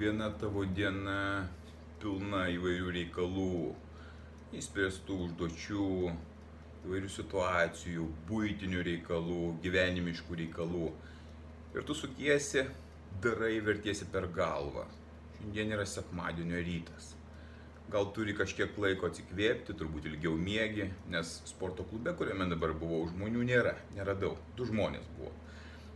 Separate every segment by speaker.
Speaker 1: Kiekviena tavo diena pilna įvairių reikalų, įspręstų užduočių, įvairių situacijų, būtinių reikalų, gyvenimiškų reikalų. Ir tu sukiesi, darai, vertiesi per galvą. Šiandien yra sekmadienio rytas. Gal turi kažkiek laiko atsikvėpti, turbūt ilgiau mėgi, nes sporto klube, kuriame dabar buvau, žmonių nėra, daug, du žmonės buvo.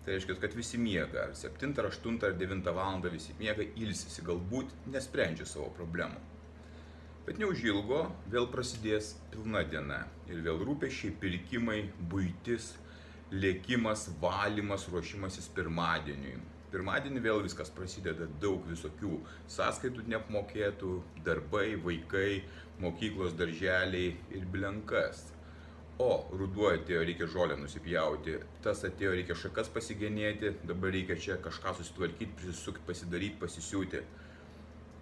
Speaker 1: Tai reiškia, kad visi miega, ar 7, ar 8, ar 9 val. visi miega, ilsisi, galbūt nesprendžia savo problemų. Bet neužilgo vėl prasidės pilna diena ir vėl rūpešiai, pirkimai, būtis, lėkimas, valymas, ruošimasis pirmadieniui. Pirmadienį vėl viskas prasideda daug visokių sąskaitų neapmokėtų, darbai, vaikai, mokyklos, darželiai ir blenkas. O, ruduo atėjo, reikia žolę nusipjauti, tas atėjo, reikia šakas pasigenėti, dabar reikia čia kažką susitvarkyti, prisisukti, pasidaryti, pasisiūti.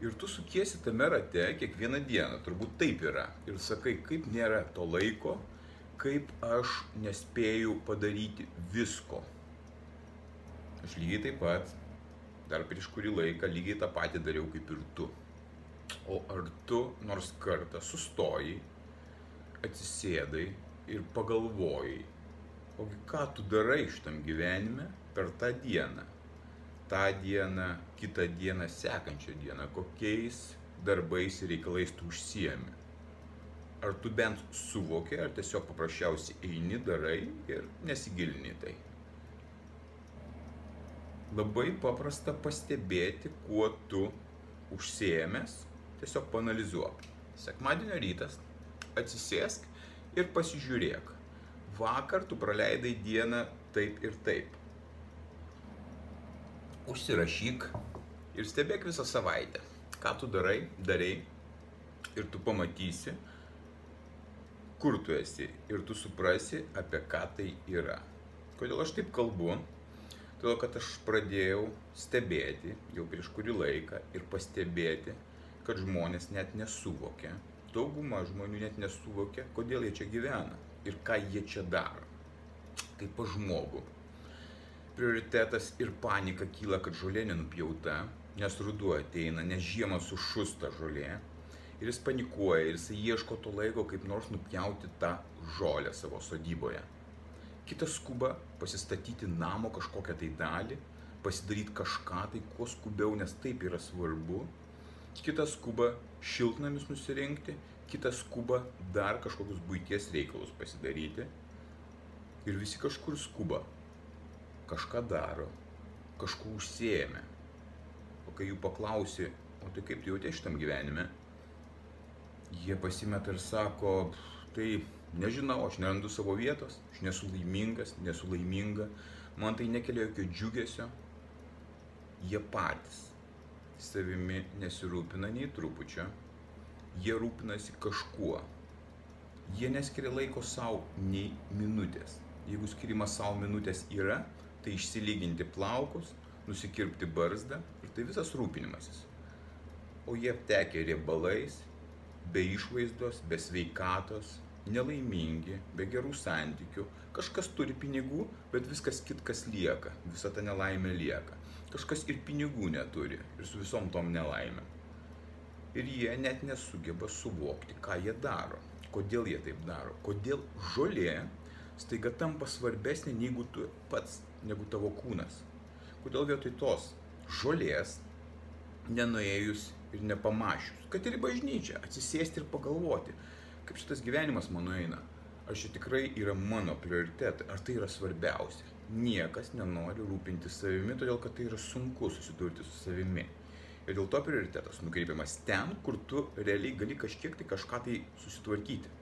Speaker 1: Ir tu sukiesi tame rate kiekvieną dieną, turbūt taip yra. Ir sakai, kaip nėra to laiko, kaip aš nespėju padaryti visko. Aš lygiai taip pat, dar prieš kurį laiką, lygiai tą patį dariau kaip ir tu. O ar tu nors kartą sustojai, atsisėdai ir pagalvojai, ogi ką tu darai šitam gyvenime per tą dieną? tą dieną, kitą dieną, sekančią dieną, kokiais darbais ir reikalais tu užsiemi. Ar tu bent suvoki, ar tiesiog paprasčiausiai eini, darai ir nesigilini tai. Labai paprasta pastebėti, kuo tu užsiemęs, tiesiog panalizuok. Sekmadienio rytas, atsisėsk ir pasižiūrėk. Vakar tu praleidai dieną taip ir taip užsirašyk ir stebėk visą savaitę, ką tu darai, darai ir tu pamatysi, kur tu esi ir tu suprasi, apie ką tai yra. Kodėl aš taip kalbu? Todėl, kad aš pradėjau stebėti jau prieš kurį laiką ir pastebėti, kad žmonės net nesuvokia, dauguma žmonių net nesuvokia, kodėl jie čia gyvena ir ką jie čia daro. Kaip pa žmogų prioritetas ir panika kyla, kad žolė nenupjauta, nes ruduo ateina, nes žiemą sušus ta žolė. Ir jis panikuoja ir jis ieško to laiko, kaip nors nupjauti tą žolę savo sodyboje. Kitas skuba pasistatyti namo kažkokią tai dalį, pasidaryti kažką tai kuo skubiau, nes taip yra svarbu. Kitas skuba šiltnamis nusirinkti, kitas skuba dar kažkokius būties reikalus pasidaryti. Ir visi kažkur skuba, kažką daro, kažkuo užsiemė. O kai jų paklausi, o tai kaip tu jautė šitam gyvenime, jie pasimeta ir sako, tai nežinau, aš nerandu savo vietos, aš nesu laimingas, nesu laiminga, man tai nekelia jokio džiugesio. Jie patys savimi nesirūpina nei trupučio, jie rūpinasi kažkuo. Jie neskiria laiko savo nei minutės. Jeigu skirimas savo minutės yra, tai išsilyginti plaukus, nusikirpti barzdą ir tai visas rūpinimasis. O jie aptekė riebalais, be išvaizdos, be sveikatos, nelaimingi, be gerų santykių. Kažkas turi pinigų, bet viskas kitkas lieka, visa ta nelaimė lieka. Kažkas ir pinigų neturi ir su visom tom nelaimėm. Ir jie net nesugeba suvokti, ką jie daro, kodėl jie taip daro, kodėl žolė staiga tampa svarbesnė negu tu pats negu tavo kūnas. Kodėl vietoj tos žolės nenuėjus ir nepamašius, kad ir į bažnyčią, atsisėsti ir pagalvoti, kaip šitas gyvenimas mano eina. Ar čia tikrai yra mano prioritetai, ar tai yra svarbiausia. Niekas nenori rūpinti savimi, todėl kad tai yra sunku susidurti su savimi. Ir dėl to prioritetas nukreipiamas ten, kur tu realiai gali kažkiek tai kažką tai susitvarkyti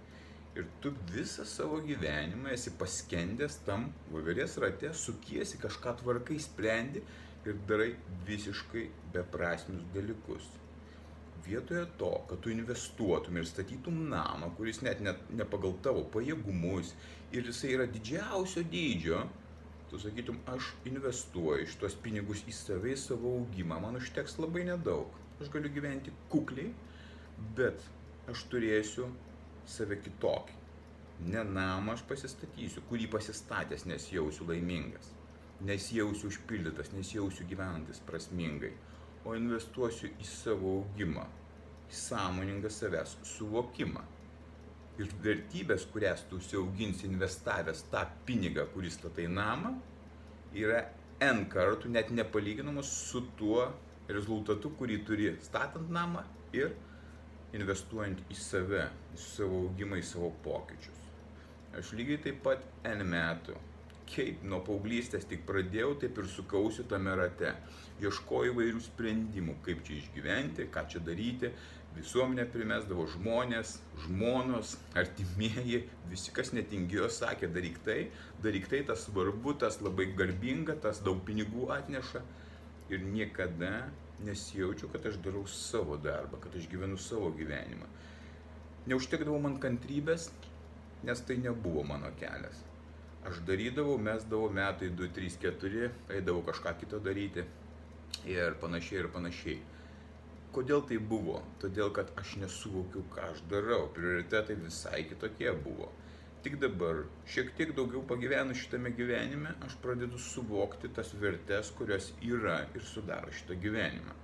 Speaker 1: ir tu visą savo gyvenimą esi paskendęs tam voverės rate, sukiesi, kažką tvarkai, sprendi ir darai visiškai beprasmius dalykus. Vietoje to, kad tu investuotum ir statytum namą, kuris net ne, ne pagal tavo pajėgumus ir jisai yra didžiausio dydžio, tu sakytum, aš investuoju šitos pinigus į save, į savo augimą, man užteks labai nedaug. Aš galiu gyventi kukliai, bet aš turėsiu save kitokį. Ne namą aš pasistatysiu, kurį pasistatęs nesijausiu laimingas, nesijausiu užpildytas, nesijausiu gyvenantis prasmingai, o investuosiu į savo augimą, į sąmoningą savęs suvokimą. Ir vertybės, kurias tu užsiauginsi investavęs tą pinigą, kuris statai namą, yra N kartų net nepalyginamos su tuo rezultatu, kurį turi statant namą ir investuojant į save, į savo augimą, į savo pokyčius. Aš lygiai taip pat N metų, kaip nuo paauglystės tik pradėjau, taip ir sukausi tame rate. Ieškoju įvairių sprendimų, kaip čia išgyventi, ką čia daryti. Visuomenė primesdavo žmonės, žmonos, artimieji, visi, kas netingėjo, sakė, daryk tai, daryk tai, tas svarbu, tas labai garbinga, tas daug pinigų atneša. Ir niekada nesijaučiu, kad aš darau savo darbą, kad aš gyvenu savo gyvenimą. Neužtekdavo man kantrybės, nes tai nebuvo mano kelias. Aš darydavau, mesdavau metai 2, 3, 4, eidavau kažką kito daryti ir panašiai ir panašiai. Kodėl tai buvo? Todėl, kad aš nesuvokiu, ką aš darau. Prioritetai visai kitokie buvo. Tik dabar, šiek tiek daugiau pagyvenu šitame gyvenime, aš pradedu suvokti tas vertes, kurios yra ir sudaro šitą gyvenimą.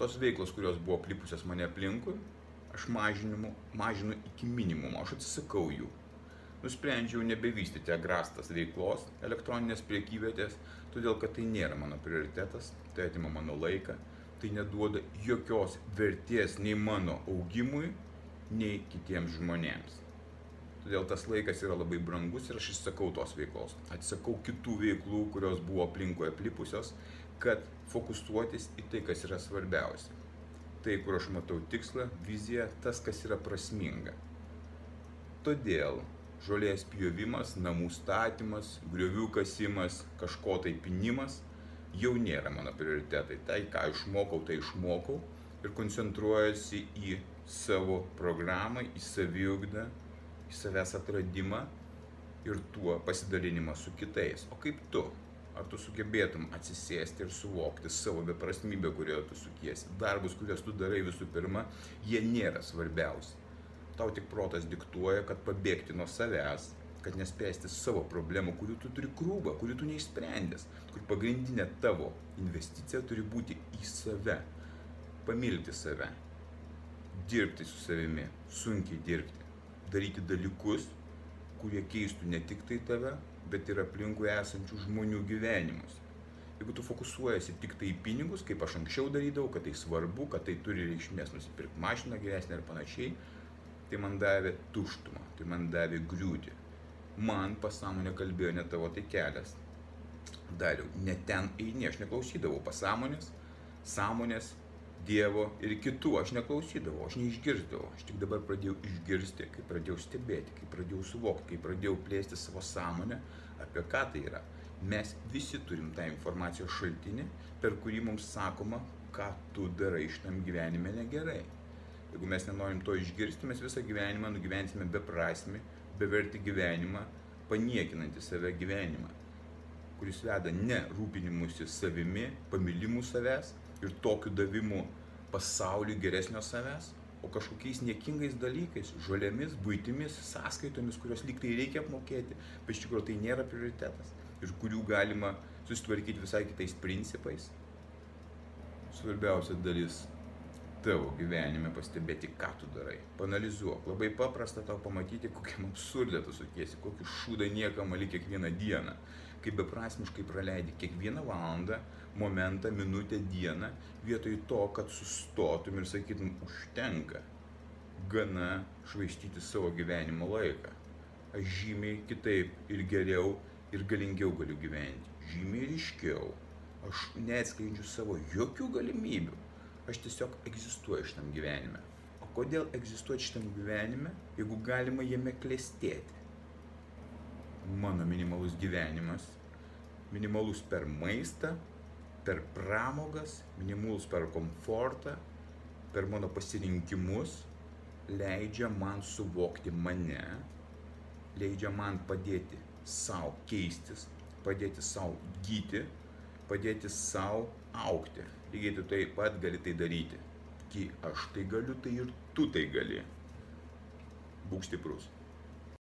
Speaker 1: Tos veiklos, kurios buvo klipusios mane aplinkui, aš mažinu, mažinu iki minimumo, aš atsisakau jų. Nusprendžiau nebevystyti agrastas veiklos, elektroninės priekyvietės, todėl kad tai nėra mano prioritetas, tai atima mano laiką, tai neduoda jokios vertės nei mano augimui, nei kitiems žmonėms. Todėl tas laikas yra labai brangus ir aš išsakau tos veiklos. Atsisakau kitų veiklų, kurios buvo aplinkoje aplipusios, kad fokusuotis į tai, kas yra svarbiausia. Tai, kur aš matau tikslą, viziją, tas, kas yra prasminga. Todėl žolės pjovimas, namų statymas, griovių kasimas, kažko tai pinimas jau nėra mano prioritetai. Tai, ką išmokau, tai išmokau ir koncentruojasi į savo programą, į saviugdą, į savęs atradimą ir tuo pasidalinimą su kitais. O kaip tu? Ar tu sugebėtum atsisėsti ir suvokti savo beprasmybę, kurioje tu sukiesi? Darbus, kuriuos tu darai visų pirma, jie nėra svarbiausi. Tau tik protas diktuoja, kad pabėgti nuo savęs, kad nespėsti savo problemų, kurių tu turi krūvą, kurių tu neišsprendęs, kur pagrindinė tavo investicija turi būti į save, pamilti save, dirbti su savimi, sunkiai dirbti daryti dalykus, kurie keistų ne tik tai tave, bet ir aplinkui esančių žmonių gyvenimus. Jeigu tu fokusuojasi tik tai į pinigus, kaip aš anksčiau darydavau, kad tai svarbu, kad tai turi reikšmės nusipirkti mašiną geresnę ir panašiai, tai man davė tuštumą, tai man davė griūtį. Man pasąmonė kalbėjo ne tavo tai kelias. Dariau, ne ten eini, aš neklausydavau pasąmonės, sąmonės Dievo ir kitų aš neklausydavau, aš neišgirdavau. Aš tik dabar pradėjau išgirsti, kai pradėjau stebėti, kai pradėjau suvokti, kai pradėjau plėsti savo sąmonę, apie ką tai yra. Mes visi turim tą informacijos šaltinį, per kurį mums sakoma, ką tu darai šitam gyvenime negerai. Jeigu mes nenorim to išgirsti, mes visą gyvenimą nugyvensime beprasmi, beverti gyvenimą, paniekinantį save gyvenimą, kuris veda ne rūpinimusi savimi, pamilimu savęs, ir tokiu davimu pasauliui geresnio savęs, o kažkokiais niekingais dalykais, žolėmis, būtimis, sąskaitomis, kurios lyg tai reikia apmokėti, bet iš tikrųjų tai nėra prioritetas ir kurių galima susitvarkyti visai kitais principais. Svarbiausia dalis tavo gyvenime pastebėti, ką tu darai. Panalizuok. Labai paprasta tau pamatyti, kokiam absurdė tu sukiesi, kokį šūdą niekam ali kiekvieną dieną kaip beprasmiškai praleidi kiekvieną valandą, momentą, minutę, dieną, vietoj to, kad sustotum ir sakytum, užtenka, gana švaistyti savo gyvenimo laiką. Aš žymiai kitaip ir geriau ir galingiau galiu gyventi, žymiai ryškiau. Aš neatskleidžiu savo jokių galimybių. Aš tiesiog egzistuoju šitam gyvenime. O kodėl egzistuoti šitam gyvenime, jeigu galima jame klestėti? mano minimalus gyvenimas, minimalus per maistą, per pramogas, minimalus per komfortą, per mano pasirinkimus leidžia man suvokti mane, leidžia man padėti savo keistis, padėti savo gyti, padėti savo aukti. Lygiai tu taip pat gali tai daryti. Kai aš tai galiu, tai ir tu tai gali. Būk stiprus.